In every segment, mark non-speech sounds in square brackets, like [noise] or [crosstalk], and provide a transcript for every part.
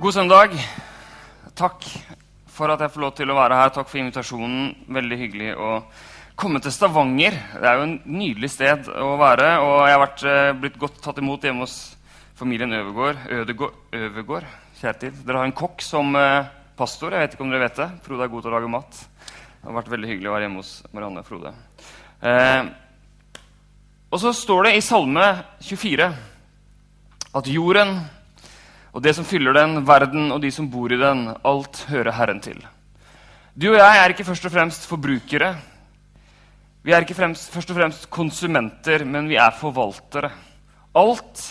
God søndag. Takk for at jeg får lov til å være her. Takk for invitasjonen. Veldig hyggelig å komme til Stavanger. Det er jo en nydelig sted å være. Og jeg har vært, eh, blitt godt tatt imot hjemme hos familien Øvergård. Ødegård, Øvergård. Kjærtid. Dere har en kokk som eh, pastor. Jeg vet ikke om dere vet det. Frode er god til å lage mat. Det har vært veldig hyggelig å være hjemme hos Marianne og Frode. Eh, og så står det i Salme 24 at jorden og det som fyller den, verden og de som bor i den, alt hører Herren til. Du og jeg er ikke først og fremst forbrukere. Vi er ikke fremst, først og fremst konsumenter, men vi er forvaltere. Alt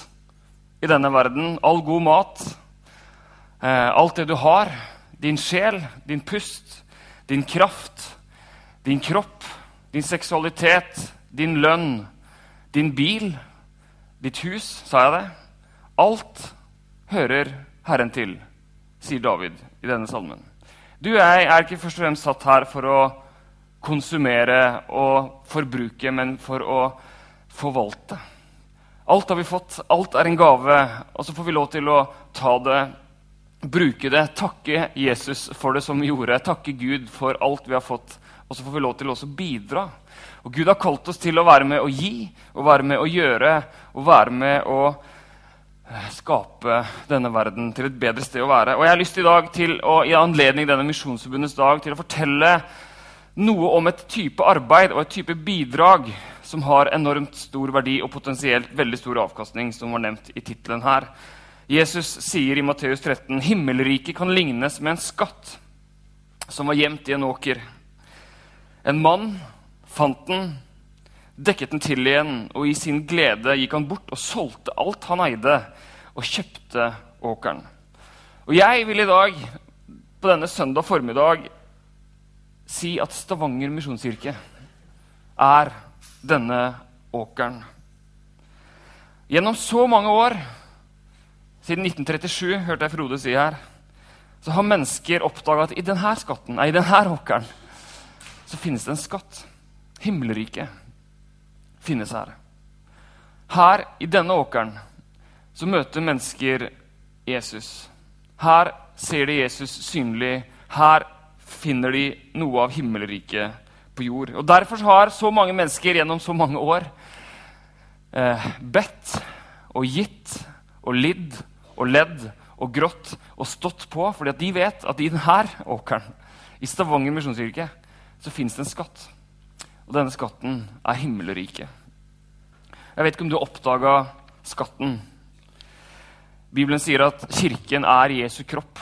i denne verden, all god mat, eh, alt det du har, din sjel, din pust, din kraft, din kropp, din seksualitet, din lønn, din bil, ditt hus, sa jeg det? Alt hører Herren til, sier David i denne salmen. Du og jeg er ikke først og fremst satt her for å konsumere og forbruke, men for å forvalte. Alt har vi fått, alt er en gave, og så får vi lov til å ta det, bruke det, takke Jesus for det som vi gjorde, takke Gud for alt vi har fått, og så får vi lov til å bidra. Og Gud har kalt oss til å være med å gi, og være med å gjøre, og være med å skape denne verden til et bedre sted å være. Og jeg har lyst i dag til å, i anledning denne Misjonsforbundets dag til å fortelle noe om et type arbeid og et type bidrag som har enormt stor verdi og potensielt veldig stor avkastning, som var nevnt i tittelen her. Jesus sier i Matteus 13.: Himmelriket kan lignes med en skatt som var gjemt i en åker. En mann fant den dekket den til igjen, og i sin glede gikk han bort og solgte alt han eide, og kjøpte åkeren. Og jeg vil i dag, på denne søndag formiddag, si at Stavanger misjonskirke er denne åkeren. Gjennom så mange år, siden 1937, hørte jeg Frode si her, så har mennesker oppdaga at i denne skatten, nei, i denne åkeren så finnes det en skatt. Himmelriket finnes her. Her, i denne åkeren, så møter mennesker Jesus. Her ser de Jesus synlig. Her finner de noe av himmelriket på jord. Og Derfor har så mange mennesker gjennom så mange år eh, bedt og gitt og lidd og ledd og grått og stått på, fordi at de vet at i denne åkeren, i Stavanger misjonskirke, så fins det en skatt. Og denne skatten er himmelriket. Jeg vet ikke om du oppdaga skatten. Bibelen sier at kirken er Jesu kropp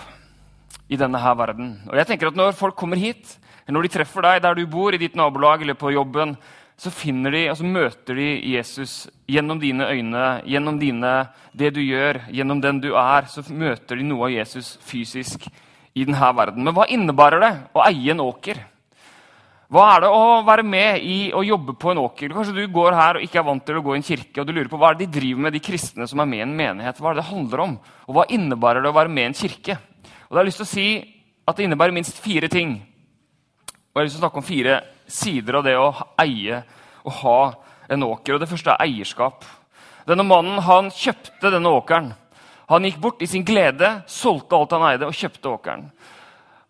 i denne her verden. Og jeg tenker at Når folk kommer hit, når de treffer deg der du bor, i ditt nabolag eller på jobben, så finner de, altså møter de Jesus gjennom dine øyne, gjennom dine, det du gjør, gjennom den du er. Så møter de noe av Jesus fysisk i denne verden. Men hva innebærer det å eie en åker? Hva er det å være med i å jobbe på en åker? Kanskje du går her og ikke er vant til å gå i en kirke, og du lurer på hva er det de driver med, de kristne som er med i en menighet? Hva er det det handler om? Og hva innebærer det å være med i en kirke? Og da har jeg lyst til å si at det innebærer minst fire ting. Og jeg har lyst til å snakke om fire sider av det å eie og ha en åker. Og det første er eierskap. Denne mannen han kjøpte denne åkeren. Han gikk bort i sin glede, solgte alt han eide, og kjøpte åkeren.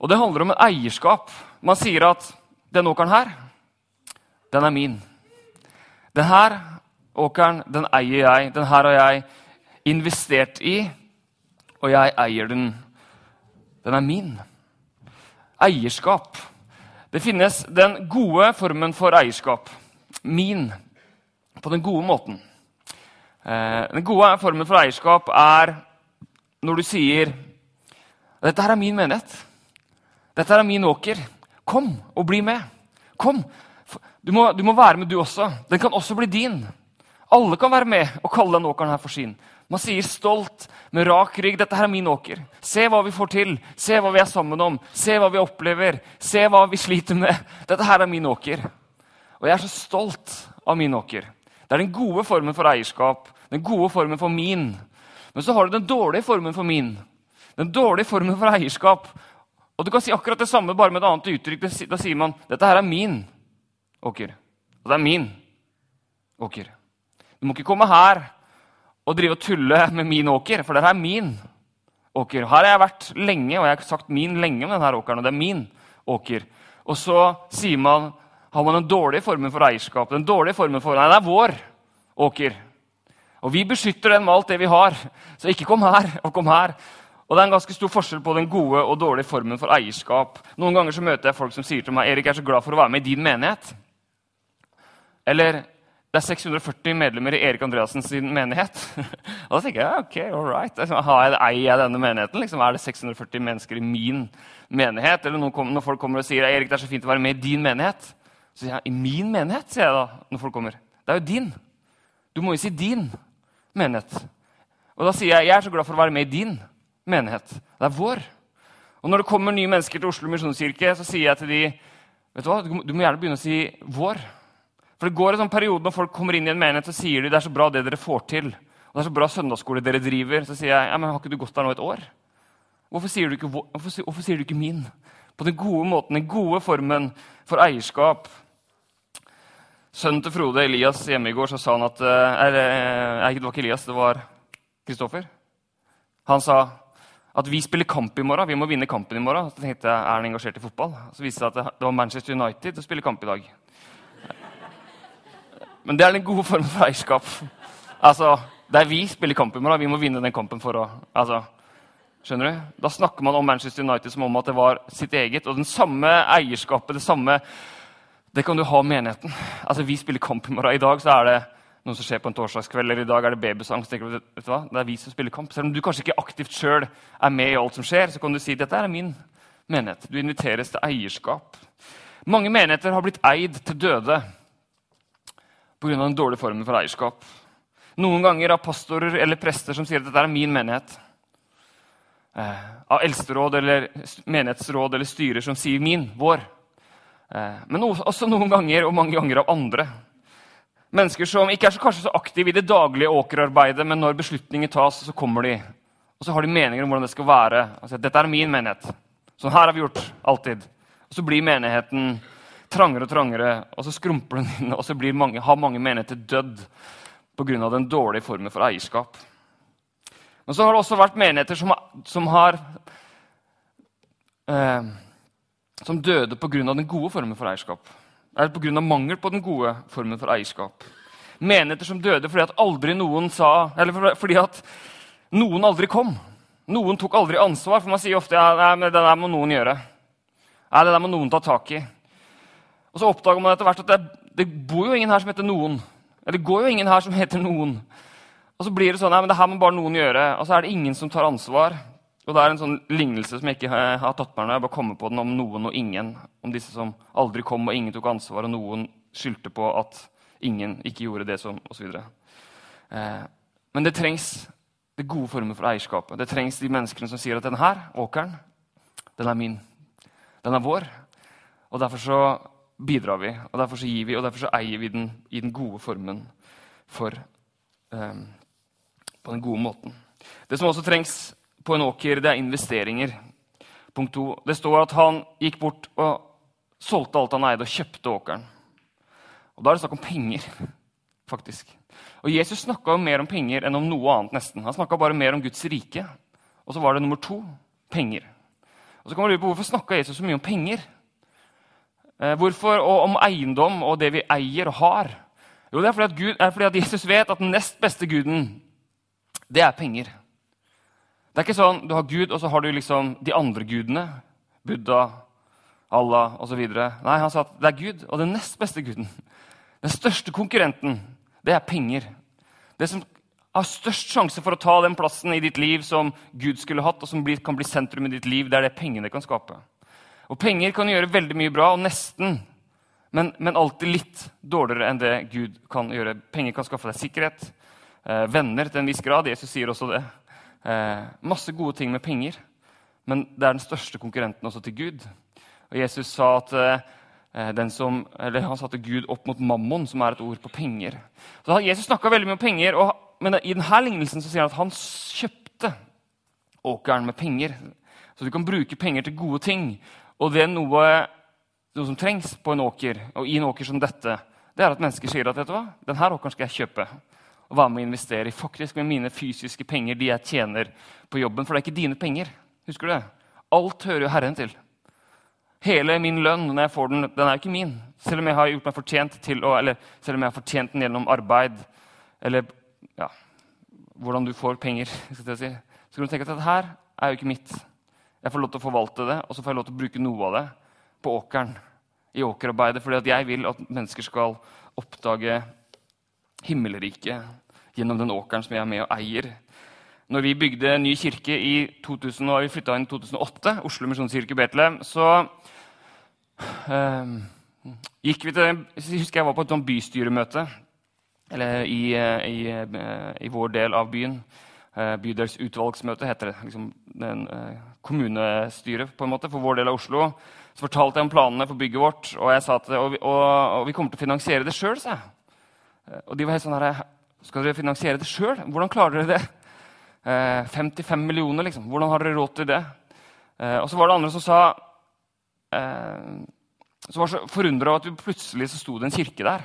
Og det handler om en eierskap. Man sier at denne åkeren her, den er min. Denne åkeren, den eier jeg. Den her har jeg investert i, og jeg eier den. Den er min. Eierskap. Det finnes den gode formen for eierskap. Min. På den gode måten. Eh, den gode formen for eierskap er når du sier dette her er min menighet. Dette her er min åker. Kom og bli med. Kom. Du må, du må, være med, du også. Den kan også bli din. Alle kan være med og kalle den åkeren her for sin. Man sier stolt, med rak rygg, 'Dette her er min åker.' Se hva vi får til. Se hva vi er sammen om. Se hva vi opplever. Se hva vi sliter med. Dette her er min åker. Og jeg er så stolt av min åker. Det er den gode formen for eierskap. Den gode formen for min. Men så har du den dårlige formen for min. Den dårlige formen for eierskap og Du kan si akkurat det samme, bare med et annet uttrykk. Da sier man dette her er min åker. Og det er min åker. Du må ikke komme her og drive og tulle med min åker, for dette er min åker. Her har jeg vært lenge, og jeg har sagt min lenge om denne åkeren. og det er min åker. Og så sier man, har man den dårlige formen for eierskap. Den dårlige formen for, Nei, det er vår åker. Og vi beskytter den med alt det vi har. Så ikke kom her og kom her. Og det er en ganske stor forskjell på den gode og dårlige formen for eierskap. Noen ganger så møter jeg folk som sier til meg Erik, jeg er så glad for å være med i din menighet. Eller det er 640 medlemmer i Erik Andreassens menighet. [laughs] og da tenker jeg ok, all right. Har jeg, eier jeg denne menigheten? Liksom, er det 640 mennesker i min menighet? Eller når folk kommer og sier Erik, det er så fint å være med i din menighet. Så sier jeg i min menighet, sier jeg da. når folk kommer. Det er jo din. Du må jo si din menighet. Og da sier jeg jeg er så glad for å være med i din menighet. Det er vår. Og når det kommer nye mennesker til Oslo misjonskirke, så sier jeg til de, vet du hva, du må gjerne begynne å si 'vår'. For det går en sånn periode når folk kommer inn i en menighet, så sier de det er så bra det dere får til. Og det er så bra søndagsskole dere driver. Så sier jeg ja, men har ikke du gått der nå et år? Hvorfor sier, ikke, hvorfor, hvorfor sier, du ikke, min? På den gode måten, den gode formen for eierskap. Sønnen til Frode, Elias, hjemme i går, så sa han at er, er, Det var ikke Elias, det var Kristoffer. Han sa at vi spiller kamp i morgen. Vi må vinne kampen i morgen. Så tenkte jeg, er han engasjert i fotball? Så viste det seg at det var Manchester United som spiller kamp i dag. Men det er den gode formen for eierskap. Altså, Det er vi spiller kamp i morgen. Vi må vinne den kampen for å altså, Skjønner du? Da snakker man om Manchester United som om at det var sitt eget. Og den samme eierskapet, det samme Det kan du ha om menigheten. Altså, Vi spiller kamp i morgen. I dag så er det noe som skjer på en torsdagskveld, eller i dag er det babysang. tenker du, vet du hva? Det er vi som spiller kamp. Selv om du kanskje ikke aktivt sjøl er med i alt som skjer, så kan du si dette er min menighet. Du inviteres til eierskap. Mange menigheter har blitt eid til døde pga. den dårlige formen for eierskap. Noen ganger av pastorer eller prester som sier at dette er min menighet. Eh, av eldsteråd eller menighetsråd eller styrer som sier 'min', 'vår'. Eh, men også noen ganger og mange ganger av andre. Mennesker som ikke er så, kanskje så aktive i det daglige åkerarbeidet, men når beslutninger tas, så kommer de. Og så har de meninger om hvordan det skal være. Altså, 'Dette er min menighet. Sånn her har vi gjort alltid.' Og så blir menigheten trangere og trangere, og så skrumper den inn, og så mange, har mange menigheter dødd pga. den dårlige formen for eierskap. Men så har det også vært menigheter som, som har eh, Som døde pga. den gode formen for eierskap. Eller pga. mangel på den gode formen for eierskap. Menigheter som døde fordi at sa fordi at noen aldri kom. Noen tok aldri ansvar, for man sier ofte ja, det der må noen gjøre. Nei, det der må noen ta tak i. Og så oppdager man etter hvert at det, det, bor jo ingen her som heter noen. Eller det går jo ingen her som heter noen. Og så blir det sånn, ja, men det her må bare noen gjøre. Og så er det ingen som tar ansvar. Og det er en sånn lignelse som jeg ikke har tatt med meg. Jeg bare kommer på den om noen og ingen. Om disse som aldri kom, og ingen tok ansvar, og noen skyldte på at ingen ikke gjorde det som osv. Eh, men det trengs det gode former for eierskapet. Det trengs de menneskene som sier at denne her, åkeren, den er min. Den er vår. Og derfor så bidrar vi, og derfor så gir vi, og derfor så eier vi den i den gode formen for eh, På den gode måten. Det som også trengs på en åker, det er investeringer. Punkt to. Det står at han gikk bort og solgte alt han eide, og kjøpte åkeren. Og Da er det snakk om penger, [laughs] faktisk. Og Jesus snakka mer om penger enn om noe annet. nesten. Han snakka bare mer om Guds rike. Og så var det nummer to penger. Og så kan man lure på Hvorfor snakka Jesus så mye om penger? Eh, hvorfor? Og om eiendom og det vi eier og har. Jo, det er fordi, Gud, er fordi at Jesus vet at den nest beste guden, det er penger. Det er ikke sånn du har Gud, og så har du liksom de andre gudene. Buddha, Allah osv. Nei, han sa at det er Gud og den nest beste guden. Den største konkurrenten, det er penger. Det som har størst sjanse for å ta den plassen i ditt liv som Gud skulle hatt, og som kan bli sentrum i ditt liv, det er det pengene kan skape. Og penger kan gjøre veldig mye bra, og nesten, men, men, alltid litt dårligere enn det Gud kan gjøre. Penger kan skaffe deg sikkerhet, eh, venner til en viss grad. Jesus sier også det. Eh, masse gode ting med penger, men det er den største konkurrenten også til Gud. Og Jesus sa at eh, den som, eller han satte Gud opp mot mammon, som er et ord på penger. Så Jesus snakka veldig mye om penger, og, men i denne lignelsen så sier han at han kjøpte åkeren med penger. Så du kan bruke penger til gode ting. Og det er noe, noe, som trengs på en åker, og i en åker som dette, det er at mennesker sier at vet du hva, denne åkeren skal jeg kjøpe. Å være med å investere faktisk med mine fysiske penger, de jeg tjener på jobben. For det er ikke dine penger. Husker du det? Alt hører jo Herren til. Hele min lønn når jeg får den, den er ikke min. Selv om jeg har gjort meg fortjent til å, eller selv om jeg har fortjent den gjennom arbeid. Eller ja, hvordan du får penger. [laughs] Skal jeg si. Så kan du tenke at dette her er jo ikke mitt. Jeg får lov til å forvalte det, og så får jeg lov til å bruke noe av det på åkeren. i åkerarbeidet, Fordi at jeg vil at mennesker skal oppdage himmelriket gjennom den åkeren som jeg er med og eier. Når vi bygde en ny kirke i 2000, og vi flytta inn i 2008, Oslo misjonskirke Betlehem, så øh, gikk vi til Jeg husker jeg var på et sånt bystyremøte eller i, i, i, vår del av byen. Uh, bydelsutvalgsmøte heter det. Liksom, den, kommunestyret på en måte, for vår del av Oslo. Så fortalte jeg om planene for bygget vårt, og jeg sa at, og og, og vi kommer til å finansiere det sjøl. Og de var helt sånn her Skal dere finansiere det sjøl? Hvordan klarer dere det? 55 eh, millioner, liksom. Hvordan har dere råd til det? Eh, og så var det andre som sa eh, Som var så forundra over at vi plutselig så sto det en kirke der.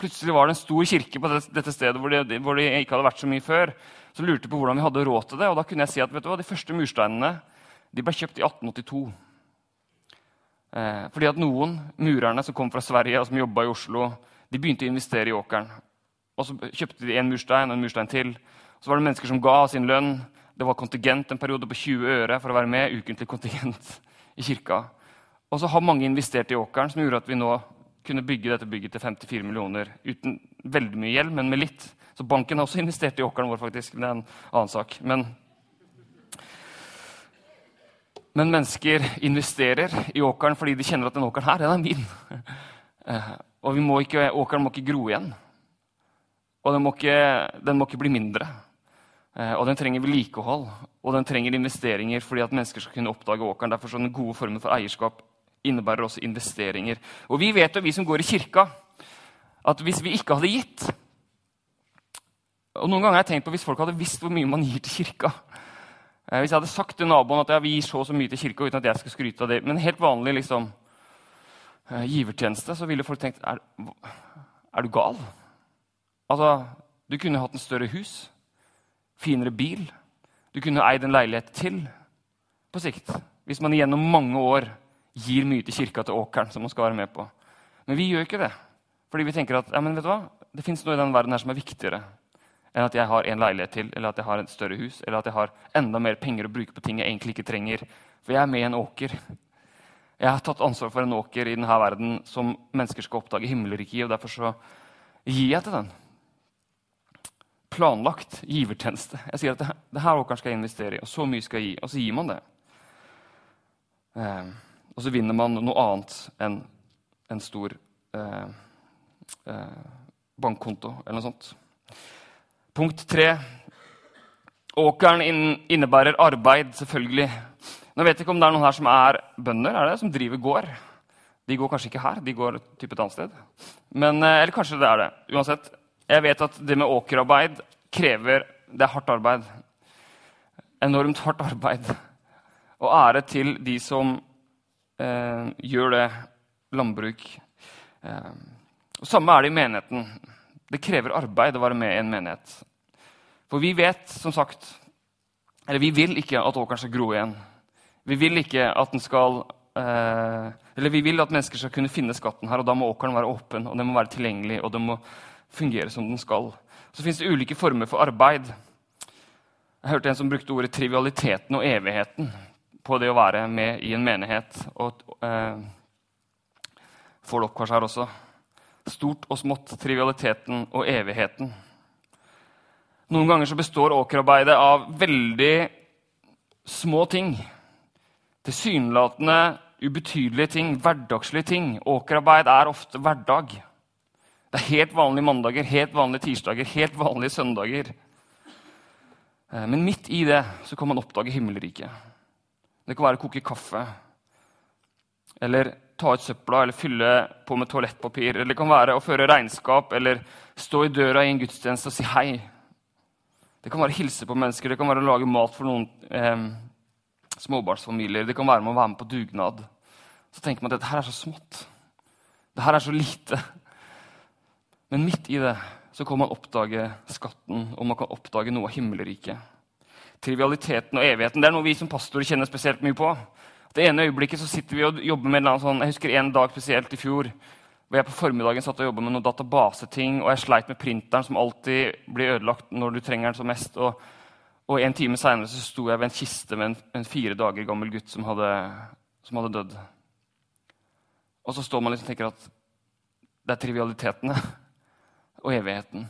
Plutselig var det en stor kirke på dette stedet hvor det, hvor det ikke hadde vært så mye før. Så lurte på hvordan vi hadde råd til det. Og da kunne jeg si at vet du hva, de første mursteinene de ble kjøpt i 1882. Eh, fordi at noen murerne som kom fra Sverige og som jobba i Oslo, de begynte å investere i åkeren. Og så kjøpte de en murstein og en murstein til. Så var det mennesker som ga sin lønn. Det var kontingent en periode på 20 øre for å være med. ukentlig kontingent i kirka. Og så har mange investert i åkeren, som gjorde at vi nå kunne bygge dette bygget til 54 millioner uten veldig mye gjeld, men med litt. Så banken har også investert i åkeren vår, faktisk. Det er en annen sak. Men, men mennesker investerer i åkeren fordi de kjenner at den åkeren her, den er min. Og må ikke, åkeren må ikke gro igjen. Og den må ikke, den må ikke bli mindre. Eh, og den trenger vedlikehold og den trenger investeringer fordi at mennesker skal kunne oppdage åkeren. Derfor sånne gode former for eierskap innebærer også investeringer. Og vi vet jo, vi som går i kirka, at hvis vi ikke hadde gitt og Noen ganger har jeg tenkt på hvis folk hadde visst hvor mye man gir til kirka. Eh, hvis jeg hadde sagt til naboen at ja, vi gir så og så mye til kirka uten at jeg skal skryte av det, men helt vanlig liksom, givertjeneste, så ville folk tenkt er, er du gal? Altså, du kunne hatt en større hus finere bil. Du kunne eid en leilighet til på sikt. Hvis man gjennom mange år gir mye til kirka til åkeren. som man skal være med på. Men vi gjør ikke det. Fordi vi tenker at ja, men vet du hva? det fins noe i den verden her som er viktigere enn at jeg har en leilighet til, eller at jeg har et større hus, eller at jeg har enda mer penger å bruke på ting jeg egentlig ikke trenger. For jeg er med i en åker. Jeg har tatt ansvar for en åker i denne verden som mennesker skal oppdage himmelriket i, og derfor så gir jeg til den planlagt givertjeneste. Jeg sier at det, det her åkeren skal jeg investere i, og så mye skal jeg gi. Og så gir man det. Eh, og så vinner man noe annet enn en stor eh, eh, bankkonto eller noe sånt. Punkt tre. Åkeren innebærer arbeid, selvfølgelig. Nå vet jeg ikke om det er noen her som er bønder, er det, som driver gård. De går kanskje ikke her, de går type et annet sted. Men, eh, eller kanskje det er det. Uansett, jeg vet at det med åkerarbeid krever Det er hardt arbeid. Enormt hardt arbeid. Og ære til de som eh, gjør det. Landbruk. Eh, Samme er det i menigheten. Det krever arbeid å være med i en menighet. For vi vet, som sagt Eller vi vil ikke at åkeren skal gro igjen. Vi vil ikke at den skal eh, Eller vi vil at mennesker skal kunne finne skatten her, og da må åkeren være åpen, og den må være tilgjengelig, og den må fungere som den skal. Så fins det ulike former for arbeid. Jeg hørte en som brukte ordet 'trivialiteten og evigheten' på det å være med i en menighet. Og eh, får det oppkvars her også. Stort og smått, trivialiteten og evigheten. Noen ganger så består åkerarbeidet av veldig små ting. Tilsynelatende ubetydelige ting, hverdagslige ting. Åkerarbeid er ofte hverdag. Det er helt vanlige mandager, helt vanlige tirsdager, helt vanlige søndager. Eh, men midt i det så kan man oppdage himmelriket. Det kan være å koke kaffe, eller ta ut søpla eller fylle på med toalettpapir. Eller det kan være å føre regnskap eller stå i døra i en gudstjeneste og si hei. Det kan være å hilse på mennesker, det kan være å lage mat for noen eh, småbarnsfamilier. Det kan være med å være med på dugnad. Så tenker man at dette her er så smått. Dette er så lite. Men midt i det så kan man oppdage skatten, og man kan oppdage noe av himmelriket. Trivialiteten og evigheten det er noe vi som pastorer kjenner spesielt mye på. Det ene øyeblikket så sitter vi og jobber med en sånn, Jeg husker en dag spesielt i fjor hvor jeg på formiddagen satt og jobbet med noen databaseting, og jeg sleit med printeren, som alltid blir ødelagt når du trenger den som mest. Og, og en time seinere sto jeg ved en kiste med en, en, fire dager gammel gutt som hadde, som hadde dødd. Og så står man liksom og tenker at det er trivialitetene og evigheten.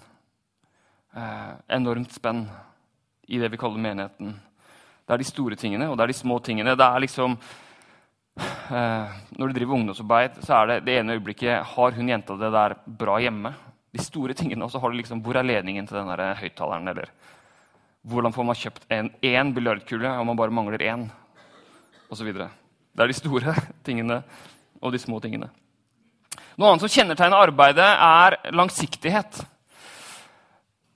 Eh, enormt spenn i det vi kaller menigheten. Det er de store tingene, og det er de små tingene. Det er liksom eh, Når du driver ungdomsarbeid, så er det det ene øyeblikket Har hun jenta det der bra hjemme? De store tingene, og så har du liksom Hvor er ledningen til den høyttaleren? Eller hvordan får man kjøpt én biljardkule om man bare mangler én? Videre. Det er de store [laughs] tingene og de små tingene. Noe annet som kjennetegner arbeidet, er langsiktighet.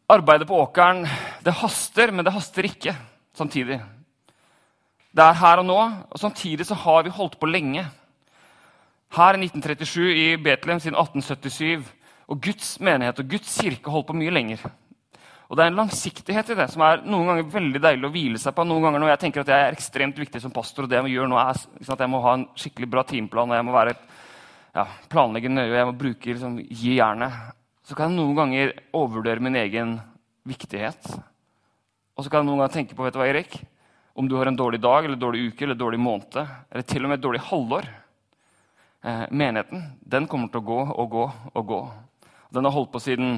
Arbeidet på åkeren det haster, men det haster ikke samtidig. Det er her og nå, og samtidig så har vi holdt på lenge. Her i 1937 i Betlehem siden 1877. Og Guds menighet og Guds kirke holdt på mye lenger. Og Det er en langsiktighet i det som er noen ganger veldig deilig å hvile seg på. Noen ganger når jeg tenker at jeg er ekstremt viktig som pastor, og det jeg må gjøre nå er at jeg må ha en skikkelig bra timeplan, og jeg må være, ja, planlegge nøye, og jeg må bruke, liksom, gi jernet, så kan jeg noen ganger overvurdere min egen viktighet. Og så kan jeg noen ganger tenke på vet du hva, Erik? om du har en dårlig dag, eller dårlig uke eller dårlig måned, eller til og med et dårlig halvår eh, Menigheten den kommer til å gå og gå og gå. Den har holdt på siden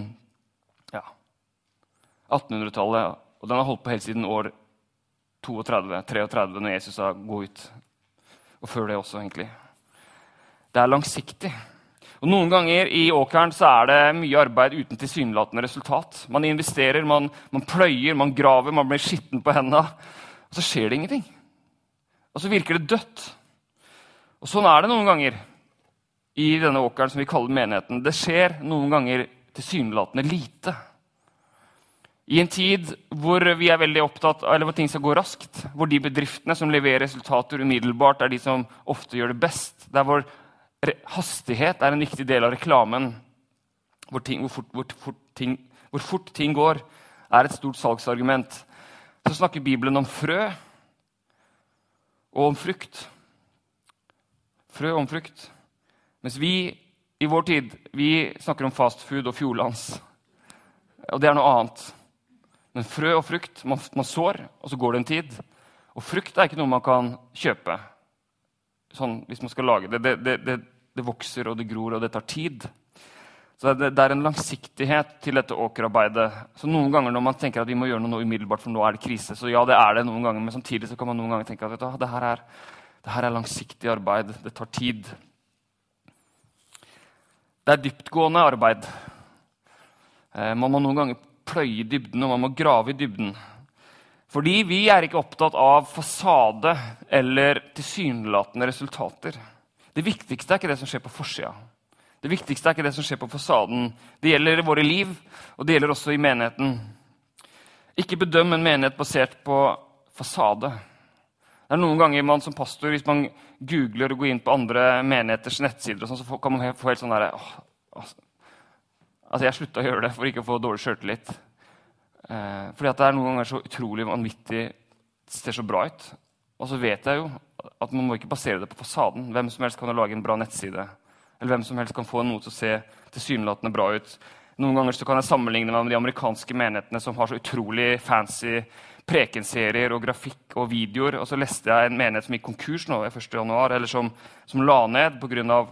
1800-tallet, og den har holdt på helt siden år 32-33, når Jesus sa 'gå ut'. Og før det også, egentlig. Det er langsiktig. Og Noen ganger i åkeren så er det mye arbeid uten tilsynelatende resultat. Man investerer, man, man pløyer, man graver, man blir skitten på hendene. Og så skjer det ingenting. Og så virker det dødt. Og sånn er det noen ganger i denne åkeren som vi kaller menigheten. Det skjer noen ganger tilsynelatende lite. I en tid hvor vi er veldig opptatt eller hvor ting skal gå raskt, hvor de bedriftene som leverer resultater umiddelbart, er de som ofte gjør det best, der hvor hastighet er en viktig del av reklamen, hvor, ting, hvor, fort, hvor, fort ting, hvor fort ting går, er et stort salgsargument, så snakker Bibelen om frø og om frukt. Frø om frukt. Mens vi i vår tid vi snakker om fastfood og fjordlands. Og det er noe annet. Men frø og frukt man, man, sår, og så går det en tid. Og frukt er ikke noe man kan kjøpe sånn hvis man skal lage det. Det, det, det, det vokser og det gror, og det tar tid. Så det, er en langsiktighet til dette åkerarbeidet. Så noen ganger når man tenker at vi må gjøre noe umiddelbart, for nå er det krise, så ja, det er det noen ganger, men samtidig så kan man noen ganger tenke at du, det, her er, det her er langsiktig arbeid. Det tar tid. Det er dyptgående arbeid. Eh, man må noen ganger pløye dybden, og man må grave i dybden. Fordi vi er ikke opptatt av fasade eller tilsynelatende resultater. Det viktigste er ikke det som skjer på forsida. Det viktigste er ikke det som skjer på fasaden. Det gjelder i våre liv, og det gjelder også i menigheten. Ikke bedøm en menighet basert på fasade. Det er noen ganger man som pastor, Hvis man googler og går inn på andre menigheters nettsider, sånt, så kan man få helt sånn derre Altså, jeg slutta å gjøre det for ikke å få dårlig sjøltillit. Eh, fordi at det er noen ganger så utrolig vanvittig det ser så bra ut. Og så vet jeg jo at man må ikke basere det på fasaden. Hvem som helst kan lage en bra nettside eller hvem som helst kan få noe til å se tilsynelatende bra ut. Noen ganger så kan jeg sammenligne meg med de amerikanske menighetene som har så utrolig fancy prekenserier og grafikk og videoer. Og så leste jeg en menighet som gikk konkurs nå 1. Januar, eller som, som la ned pga.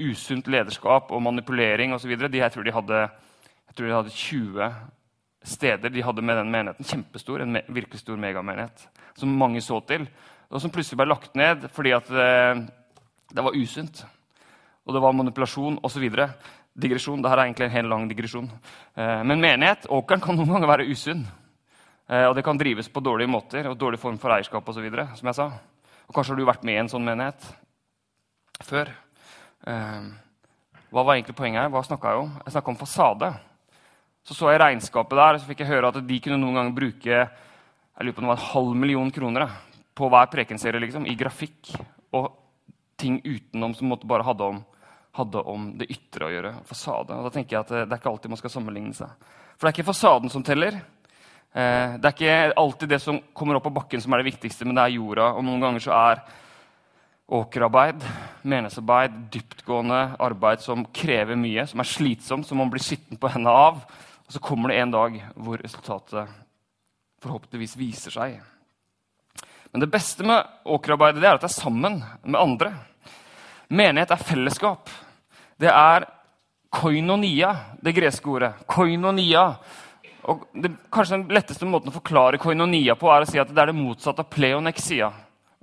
Usunt lederskap og manipulering osv. Jeg, tror jeg tror de hadde 20 steder de hadde med den menigheten. Kjempestor, en virkelig stor megamenighet som mange så til. Og som plutselig ble lagt ned fordi at eh, det var usunt og det var manipulasjon osv. Digresjon. Dette er egentlig en helt lang digresjon. Eh, men menighet, åkeren, kan noen ganger være usunn. Eh, og det kan drives på dårlige måter og dårlig form for eierskap osv. som jeg sa. Og kanskje har du vært med i en sånn menighet før. Eh, hva var egentlig poenget her? Hva snakka jeg om? Jeg snakka om fasade. Så så jeg regnskapet der, og så fikk jeg høre at de kunne noen ganger bruke jeg lurer på om det var en halv million kroner på hver prekenserie liksom, i grafikk og ting utenom som bare hadde om hadde om det ytre å gjøre. fasade. Og da tenker jeg at Det er ikke alltid man skal sammenligne seg. For det er ikke fasaden som teller. Eh, det er ikke alltid det som kommer opp av bakken, som er det viktigste, men det er jorda. Og noen ganger så er åkerarbeid, menighetsarbeid, dyptgående arbeid som krever mye, som er slitsomt, som man blir skitten på hendene av. Og så kommer det en dag hvor resultatet forhåpentligvis viser seg. Men det beste med åkerarbeidet det er at det er sammen med andre. Menighet er fellesskap. Det er koinonia, det greske ordet. Koinonia. Og det, kanskje Den letteste måten å forklare koinonia på er å si at det er det motsatte av pleonexia.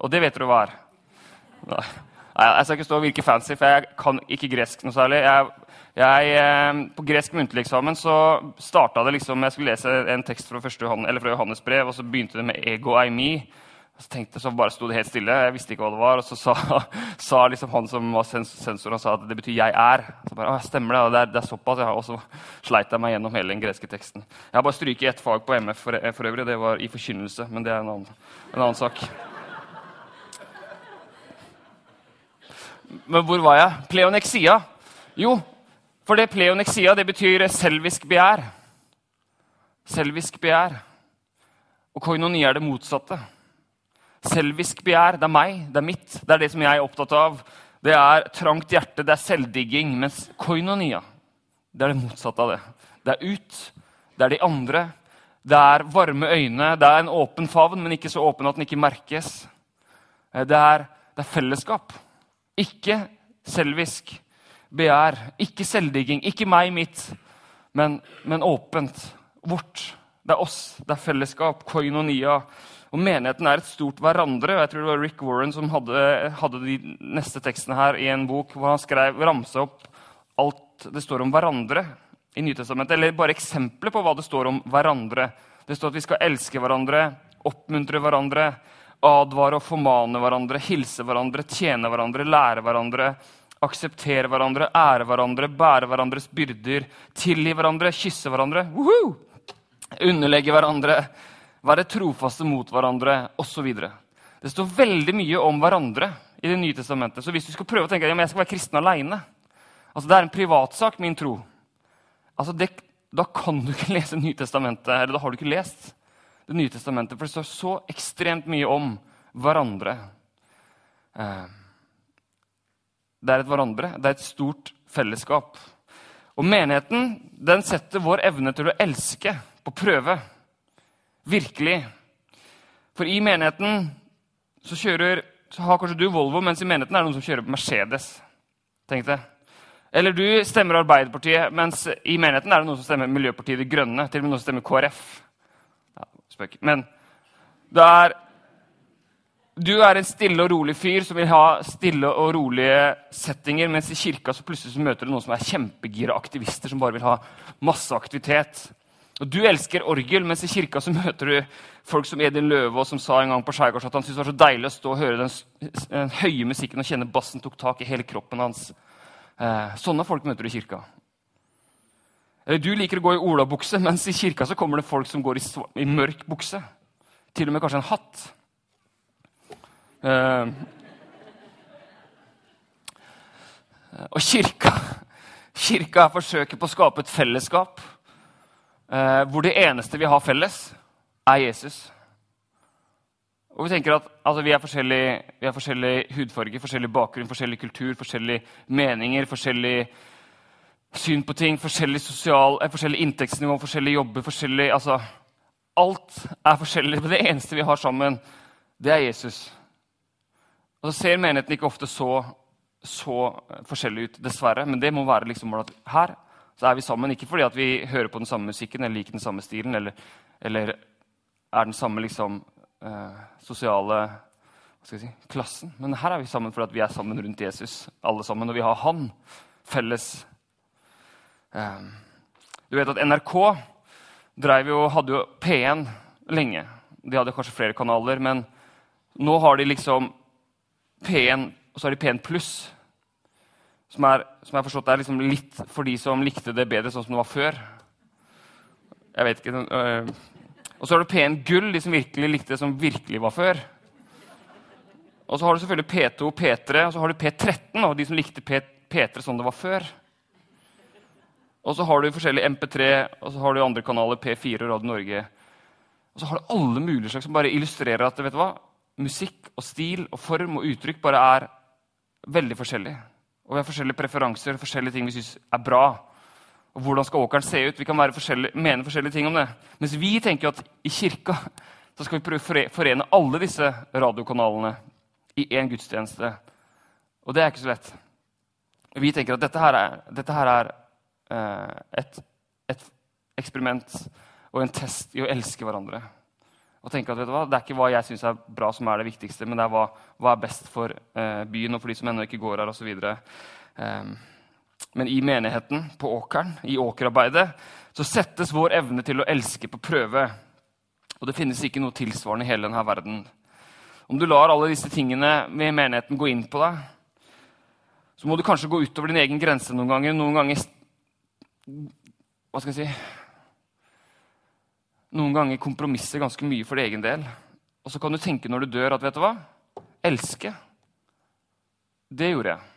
Og det vet du hva er. Nei. Jeg skal ikke stå og virke fancy, for jeg kan ikke gresk noe særlig. Jeg, jeg, eh, på gresk muntlig eksamen så starta det liksom Jeg skulle lese en tekst fra, Johannes, fra Johannes brev, og så begynte det med 'ego eimi'. Så tenkte så bare sto det helt stille. Jeg visste ikke hva det var. Og så sa, [laughs] sa liksom han som var sensor, han sa at det betyr 'jeg er'. Så bare, Stemmer det? Det er, det er såpass. Ja. Og så sleit jeg meg gjennom hele den greske teksten. Jeg har bare stryket ett fag på MF for, for, øvrig. Det var i forkynnelse, men det er en annen, en annen sak. Men hvor var jeg? Pleonexia. Jo, for det pleonexia det betyr selvisk begjær. Selvisk begjær. Og koinonia er det motsatte. Selvisk begjær, det er meg, det er mitt. Det er det som jeg er opptatt av. Det er trangt hjerte, det er selvdigging. Mens koinonia, det er det motsatte av det. Det er ut, det er de andre. Det er varme øyne, det er en åpen favn, men ikke så åpen at den ikke merkes. Det er, det er fellesskap. Ikke selvisk begjær, ikke selvdigging, ikke meg, mitt, men, men åpent. Vårt. Det er oss, det er fellesskap, koinonia. Og Menigheten er et stort hverandre. Jeg tror det var Rick Warren som hadde, hadde de neste tekstene her i en bok hvor han skrev, ramsa opp alt det står om hverandre i Nytestamentet. Eller bare eksempler på hva det står om hverandre. Det står at vi skal elske hverandre, oppmuntre hverandre, advare og formane hverandre, hilse hverandre, tjene hverandre, lære hverandre, akseptere hverandre, ære hverandre, bære hverandres byrder, tilgi hverandre, kysse hverandre, Woohoo! underlegge hverandre, være trofaste mot hverandre osv. Det står veldig mye om hverandre i Det nye testamentet. Så hvis du skal prøve å tenke at jeg skal være kristen aleine altså Det er en privatsak, min tro. Altså det, da kan du ikke [laughs] lese Nytestamentet, eller da har du ikke lest det nye testamentet, for det står så ekstremt mye om hverandre. Eh, det er et hverandre, det er et stort fellesskap. Og menigheten den setter vår evne til å elske på prøve. Virkelig. For i menigheten så, kjører, så har kanskje du Volvo, mens i menigheten er det noen som kjører Mercedes. Tenk det. Eller du stemmer Arbeiderpartiet, mens i menigheten er det noen som stemmer Miljøpartiet De Grønne. Til og med noen som stemmer KrF. Spøk. Men det er Du er en stille og rolig fyr som vil ha stille og rolige settinger, mens i kirka så plutselig så møter du noen som er kjempegira aktivister som bare vil ha masse aktivitet. Og Du elsker orgel, mens i kirka så møter du folk som Edin Løvaas, som sa en gang på Skjærgårds at han syntes det var så deilig å stå og høre den, den høye musikken og kjenne bassen tok tak i hele kroppen hans. Eh, sånne folk møter du i kirka. Du liker å gå i olabukse, [laughs] mens i kirka så kommer det folk som går i, i mørk bukse. Til og med kanskje en hatt. Uh, og kirka [laughs] Kirka er forsøket på å skape et fellesskap uh, hvor det eneste vi har felles, er Jesus. Og Vi tenker at altså, vi, er forskjellig hudfarge, forskjellig bakgrunn, forskjellig kultur, forskjellige meninger, forskjellig syn på ting, forskjellig, sosial, eh, forskjellig inntektsnivå, forskjellige jobber forskjellig, altså, Alt er forskjellig. Men det eneste vi har sammen, det er Jesus. Og så ser menigheten ikke ofte så, så forskjellig ut, dessverre. Men det må være liksom at her så er vi sammen. Ikke fordi vi hører på den samme musikken eller liker den samme stilen eller, eller er den samme liksom, eh, sosiale si, klassen. Men her er vi sammen fordi vi er sammen rundt Jesus, alle sammen. Og vi har han felles du vet at NRK jo, hadde jo P1 lenge. De hadde kanskje flere kanaler, men nå har de liksom P1, og så har de P1 pluss. Som, er, som jeg forstått er liksom litt for de som likte det bedre sånn som det var før. Jeg vet ikke. Øh. Og så har du P1 gull, de som virkelig likte det som virkelig var før. Og så har du selvfølgelig P2 og P3, og så har du P13, og de som likte P, P3 sånn det var før. Og så har du forskjellige MP3, og så har du andre kanaler, P4 og Radio Norge. Og så har du alle mulige slags som bare illustrerer at vet du hva? musikk og stil og form og uttrykk bare er veldig forskjellig. Og vi har forskjellige preferanser, forskjellige ting vi syns er bra. Og hvordan skal åkeren se ut? Vi kan forskjellige, mene forskjellige ting om det. Mens vi tenker at i kirka så skal vi prøve å forene alle disse radiokanalene i én gudstjeneste. Og det er ikke så lett. Vi tenker at dette her er, dette her er et, et eksperiment og en test i å elske hverandre. Og tenke at vet du hva, Det er ikke hva jeg syns er bra, som er det viktigste, men det er hva, hva er best for eh, byen og for de som ennå ikke går her osv. Um, men i menigheten, på åkeren, i åkerarbeidet, så settes vår evne til å elske på prøve. Og det finnes ikke noe tilsvarende i hele denne verden. Om du lar alle disse tingene med menigheten gå inn på deg, så må du kanskje gå utover din egen grense noen ganger. Noen ganger Hva skal jeg si Noen ganger kompromisser ganske mye for din egen del. Og så kan du tenke når du dør, at vet du hva? Elske. Det gjorde jeg.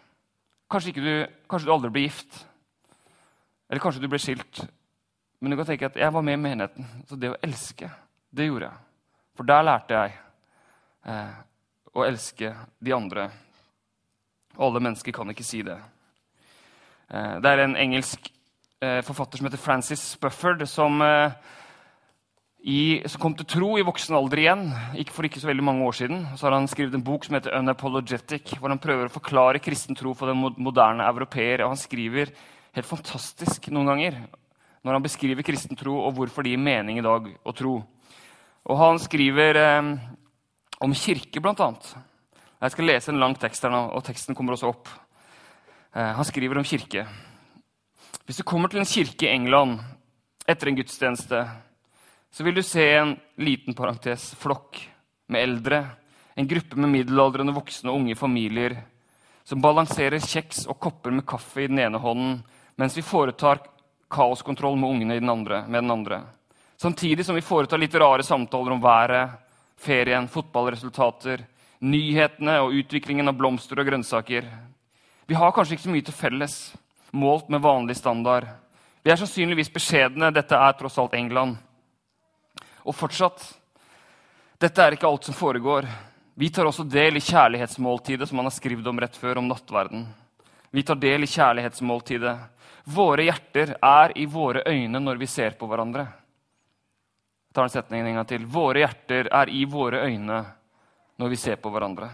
Kanskje, du, kanskje, du, aldri blir gift. Eller kanskje du blir skilt. Men du kan tenke at jeg var med i menigheten. Så det å elske, det gjorde jeg. For der lærte jeg eh, å elske de andre. Og alle mennesker kan ikke si det. Eh, det er en engelsk forfatter som heter Francis Spufford, som eh, i, som kom til tro i voksen alder igjen ikke for ikke så veldig mange år siden. Så har han skrevet en bok som heter Unapologetic, hvor han prøver å forklare kristen tro for den moderne europeer. Og han skriver helt fantastisk noen ganger når han beskriver kristen tro og hvorfor det gir mening i dag å tro. Og han skriver eh, om kirke, blant annet. Jeg skal lese en lang tekst her nå, og teksten kommer også opp. Eh, han skriver om kirke. Hvis du kommer til en kirke i England etter en gudstjeneste så vil du se en liten parentes flokk med eldre, en gruppe med middelaldrende voksne og unge familier som balanserer kjeks og kopper med kaffe i den ene hånden, mens vi foretar kaoskontroll med ungene den andre, med den andre. Samtidig som vi foretar litt rare samtaler om været, ferien, fotballresultater, nyhetene og utviklingen av blomster og grønnsaker. Vi har kanskje ikke så mye til felles, målt med vanlig standard. Vi er sannsynligvis beskjedne. Dette er tross alt England. Og fortsatt dette er ikke alt som foregår. Vi tar også del i kjærlighetsmåltidet som han har skrevet om rett før, om nattverden. Vi tar del i kjærlighetsmåltidet. Våre hjerter er i våre øyne når vi ser på hverandre. Jeg tar en setning en gang til. Våre hjerter er i våre øyne når vi ser på hverandre.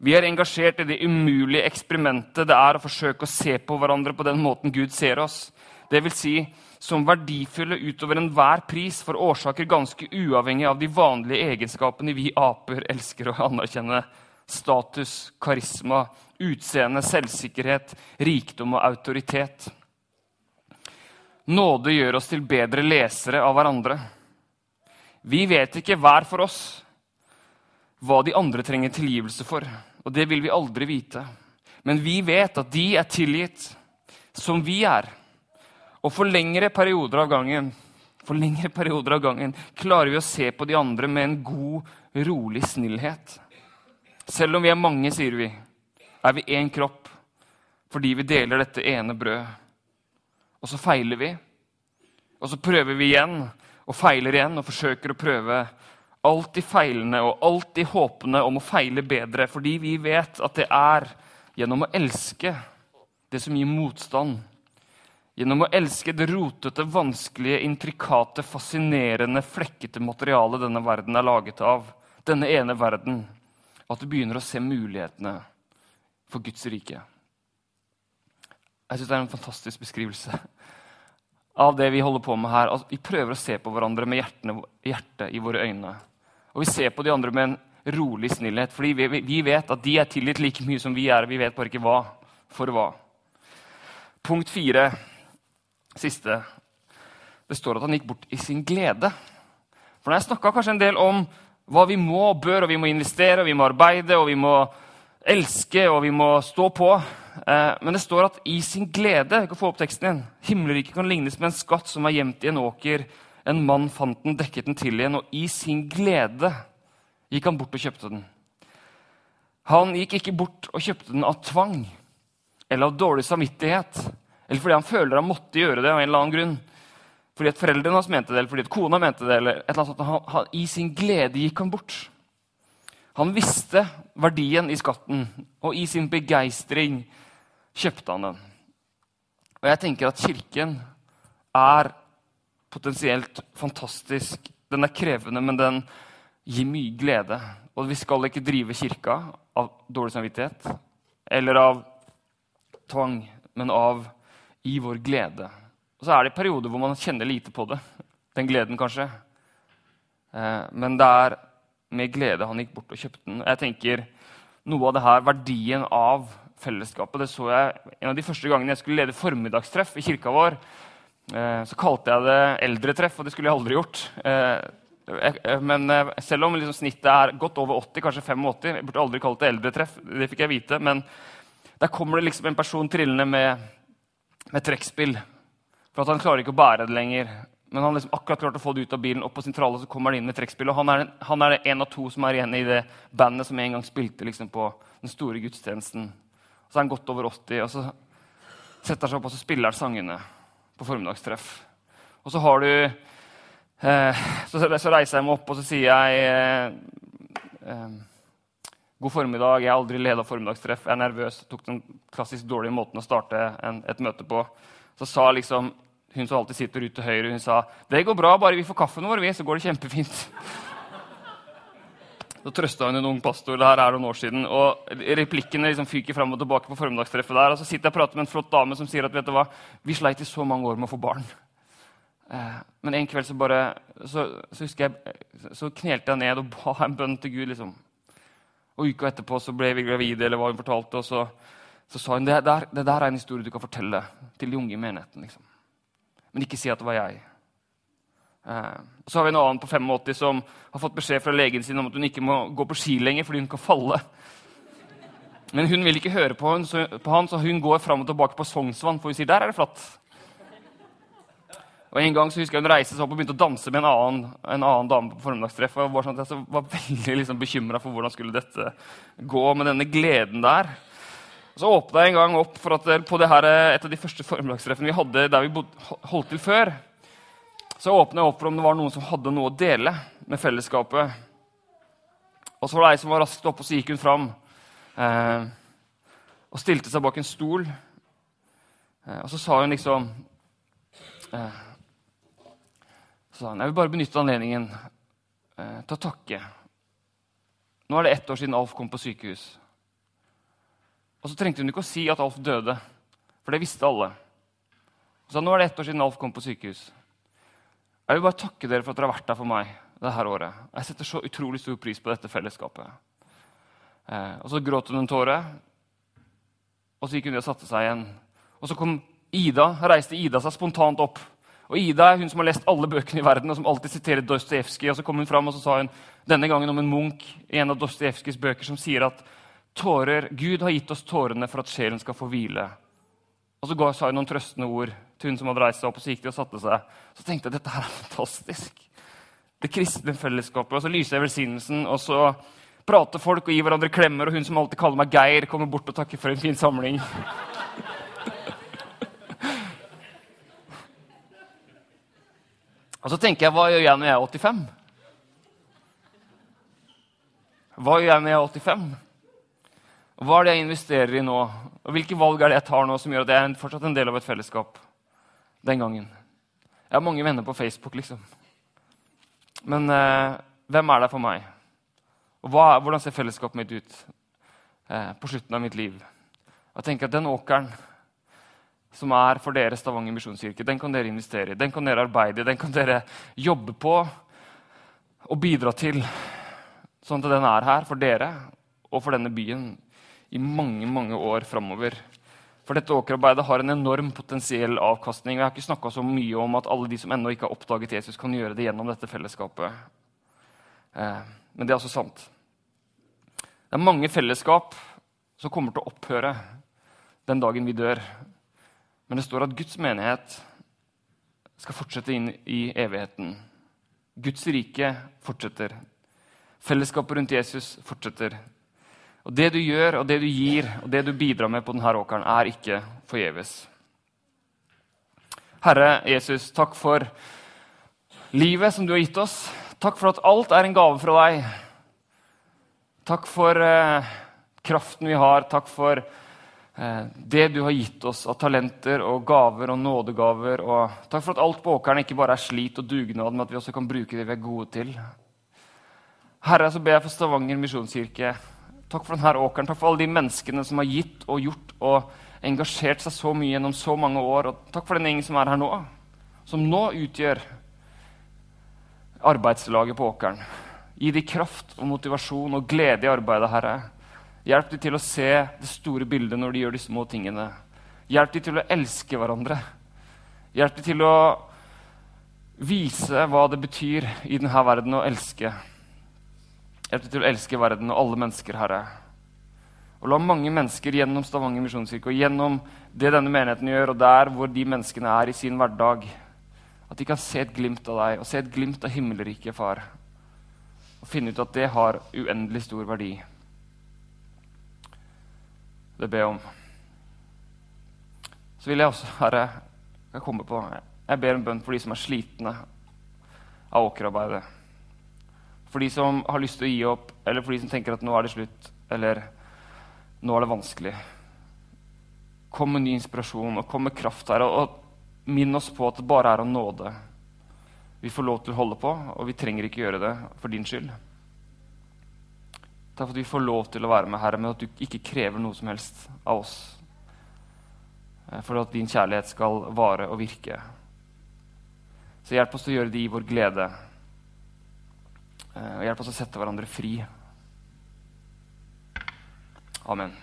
Vi er engasjert i det umulige eksperimentet det er å forsøke å se på hverandre på den måten Gud ser oss. Det vil si, som verdifulle utover enhver pris for årsaker ganske uavhengig av de vanlige egenskapene vi aper elsker å anerkjenne. Status, karisma, utseende, selvsikkerhet, rikdom og autoritet. Nåde gjør oss til bedre lesere av hverandre. Vi vet ikke hver for oss hva de andre trenger tilgivelse for, og det vil vi aldri vite. Men vi vet at de er tilgitt som vi er. Og for lengre perioder av gangen for lengre perioder av gangen klarer vi å se på de andre med en god, rolig snillhet. Selv om vi er mange, sier vi, er vi én kropp fordi vi deler dette ene brødet. Og så feiler vi, og så prøver vi igjen og feiler igjen og forsøker å prøve. Alltid feilende og alltid håpende om å feile bedre, fordi vi vet at det er gjennom å elske det som gir motstand Gjennom å elske det rotete, vanskelige, intrikate, fascinerende, flekkete materialet denne verden er laget av, denne ene verden, at du begynner å se mulighetene for Guds rike. Jeg syns det er en fantastisk beskrivelse av det vi holder på med her. Altså, vi prøver å se på hverandre med hjertet i våre øyne. Og vi ser på de andre med en rolig snillhet, fordi vi, vi vet at de er tilgitt like mye som vi er. Vi vet bare ikke hva for hva. Punkt fire siste Det står at han gikk bort i sin glede. For når jeg snakka kanskje en del om hva vi må og bør, og vi må investere, og vi må arbeide, og vi må elske, og vi må stå på eh, Men det står at i sin glede jeg kan få opp teksten igjen, Himmelriket kan lignes med en skatt som er gjemt i en åker. En mann fant den, dekket den til igjen, og i sin glede gikk han bort og kjøpte den. Han gikk ikke bort og kjøpte den av tvang. eller av dårlig samvittighet, eller fordi han føler han måtte gjøre det av en eller annen grunn, fordi at foreldrene hans mente det, eller fordi at kona mente det, eller et eller annet sånt, han, han, I sin glede gikk han bort. Han visste verdien i skatten, og i sin begeistring kjøpte han den. Og jeg tenker at Kirken er potensielt fantastisk. Den er krevende, men den gir mye glede. Og vi skal ikke drive kirka av dårlig samvittighet eller av tvang, men av i vår glede. Og så er det perioder hvor man kjenner lite på det. Den gleden, kanskje. Eh, men det er med glede han gikk bort og kjøpte den. Jeg tenker noe av det her, Verdien av fellesskapet det så jeg en av de første gangene jeg skulle lede formiddagstreff i kirka vår. Eh, så kalte jeg det eldretreff, og det skulle jeg aldri gjort. Eh, men selv om liksom snittet er godt over 80, kanskje 85 Jeg burde aldri kalt det eldretreff. det fikk jeg vite, Men der kommer det liksom en person trillende med, med trekkspill. For at han klarer ikke å bære det lenger. Men han liksom akkurat klarte å få det ut av bilen, opp på sentralen, så kommer han inn med trekkspill. Og han er, han er en av to som er igjen i det bandet som en gang spilte liksom, på den store gudstjenesten. Så er han godt over 80, og så setter han seg opp og så spiller han sangene på formiddagstreff. Og så har du eh, så, reiser jeg meg opp og så sier jeg eh, eh, God formiddag. Jeg har aldri leda formiddagstreff. Jeg er nervøs. Jeg tok den klassisk dårlige måten å starte en, et møte på. Så sa liksom hun som alltid sitter ute til høyre, hun sa det går bra, bare vi får kaffen vår, så går det kjempefint. Så trøsta hun en ung pastor. det her er noen år siden, og Replikkene liksom fyker fram og tilbake. på formiddagstreffet der, og Så sitter jeg og prater med en flott dame som sier at vet du hva, vi sleit i så mange år med å få barn. Eh, men en kveld så bare, så, så husker jeg, så knelte jeg ned og ba en bønn til Gud. liksom. Og Uka etterpå så ble vi gravide, eller hva hun fortalte. og så så sa hun det der, det der er en historie du kan fortelle til de unge i menigheten. Liksom. Men ikke si at det var jeg. Eh, så har vi en annen på 85 som har fått beskjed fra legen sin om at hun ikke må gå på ski lenger fordi hun kan falle. Men hun vil ikke høre på, hun, på han, så hun går fram og tilbake på Sognsvann, for hun sier der er det flatt. Og En gang så husker jeg hun reiste seg opp og begynte å danse med en annen, en annen dame på formiddagstreff. Og var, sånn at jeg var veldig liksom, bekymra for hvordan skulle dette gå med denne gleden der. Og Så åpna jeg en gang opp for at på her, et av de første formiddagstreffene vi hadde der vi bod, holdt til før, så åpna jeg opp for om det var noen som hadde noe å dele med fellesskapet. Og så var det ei som var raskt oppe, og så gikk hun fram eh, og stilte seg bak en stol. Eh, og så sa hun liksom eh, Så sa hun jeg vil bare benytte anledningen eh, til å takke. Nå er det ett år siden Alf kom på sykehus. Og så trengte hun ikke å si at Alf døde, for det visste alle. Sa nå er det ett år siden Alf kom på sykehus. Jeg vil bare takke dere for at dere har vært der for meg dette året. Jeg setter så utrolig stor pris på dette fellesskapet. Eh, og så gråt hun en tåre, og så gikk hun ned og satte seg igjen. Og så kom Ida, reiste Ida seg spontant opp. Og Ida er hun som har lest alle bøkene i verden, og som alltid siterer Dostojevskij. Og så kom hun fram og så sa hun denne gangen om en munk i en av Dostojevskijs bøker som sier at tårer, Gud har gitt oss tårene for at sjelen skal få hvile. Og så sa hun noen trøstende ord til hun som hadde reist seg opp, og så gikk de og satte seg. Så tenkte jeg dette her er fantastisk. Det kristne fellesskapet. Og så lyser jeg velsignelsen, og så prater folk og gir hverandre klemmer, og hun som alltid kaller meg Geir, kommer bort og takker for en fin samling. [laughs] og så tenker jeg, hva gjør jeg når jeg er 85? Hva gjør jeg når jeg er 85? Hva er det jeg investerer i nå? Og hvilke valg er det jeg tar nå som gjør at jeg er fortsatt en del av et fellesskap? Den gangen. Jeg har mange venner på Facebook, liksom. Men eh, hvem er der for meg? Og hva, hvordan ser fellesskapet mitt ut eh, på slutten av mitt liv? Jeg tenker at Den åkeren som er for dere Stavanger misjonskirke, den kan dere investere i, den kan dere arbeide i, den kan dere jobbe på og bidra til, sånn at den er her for dere og for denne byen i mange mange år framover. For dette åkerarbeidet har en enorm potensiell avkastning. og Jeg har ikke snakka så mye om at alle de som ennå ikke har oppdaget Jesus, kan gjøre det gjennom dette fellesskapet. Eh, men det er altså sant. Det er mange fellesskap som kommer til å opphøre den dagen vi dør. Men det står at Guds menighet skal fortsette inn i evigheten. Guds rike fortsetter. Fellesskapet rundt Jesus fortsetter. Og det du gjør, og det du gir, og det du bidrar med på denne åkeren, er ikke forgjeves. Herre Jesus, takk for livet som du har gitt oss. Takk for at alt er en gave fra deg. Takk for eh, kraften vi har. Takk for eh, det du har gitt oss av talenter og gaver og nådegaver. Og takk for at alt på åkeren ikke bare er slit og dugnad, men at vi også kan bruke det vi er gode til. Herre, så ber jeg for Stavanger misjonskirke. Takk for denne åkeren. Takk for alle de menneskene som har gitt og gjort og engasjert seg så mye gjennom så mange år. Og takk for den gjengen som er her nå, som nå utgjør arbeidslaget på åkeren. Gi dem kraft og motivasjon og glede i arbeidet, Herre. Hjelp dem til å se det store bildet når de gjør de små tingene. Hjelp dem til å elske hverandre. Hjelp dem til å vise hva det betyr i denne verden å elske. Hjelp til å elske verden og alle mennesker, Herre. Og la mange mennesker gjennom Stavanger misjonskirke og gjennom det denne menigheten gjør, og der hvor de menneskene er i sin hverdag, at de kan se et glimt av deg og se et glimt av himmelriket, far. Og finne ut at det har uendelig stor verdi. Det ber jeg om. Så vil jeg også, Herre, jeg komme på Jeg ber en bønn for de som er slitne av åkerarbeidet. For de som har lyst til å gi opp, eller for de som tenker at nå er det slutt. eller nå er det vanskelig. Kom med ny inspirasjon og kom med kraft her. Og, og minn oss på at det bare er av nåde. Vi får lov til å holde på, og vi trenger ikke gjøre det for din skyld. Takk for at vi får lov til å være med, Herre, men at du ikke krever noe som helst av oss. Eh, for at din kjærlighet skal vare og virke. Så hjelp oss til å gjøre det i vår glede. Eh, og hjelp oss å sette hverandre fri. Amen.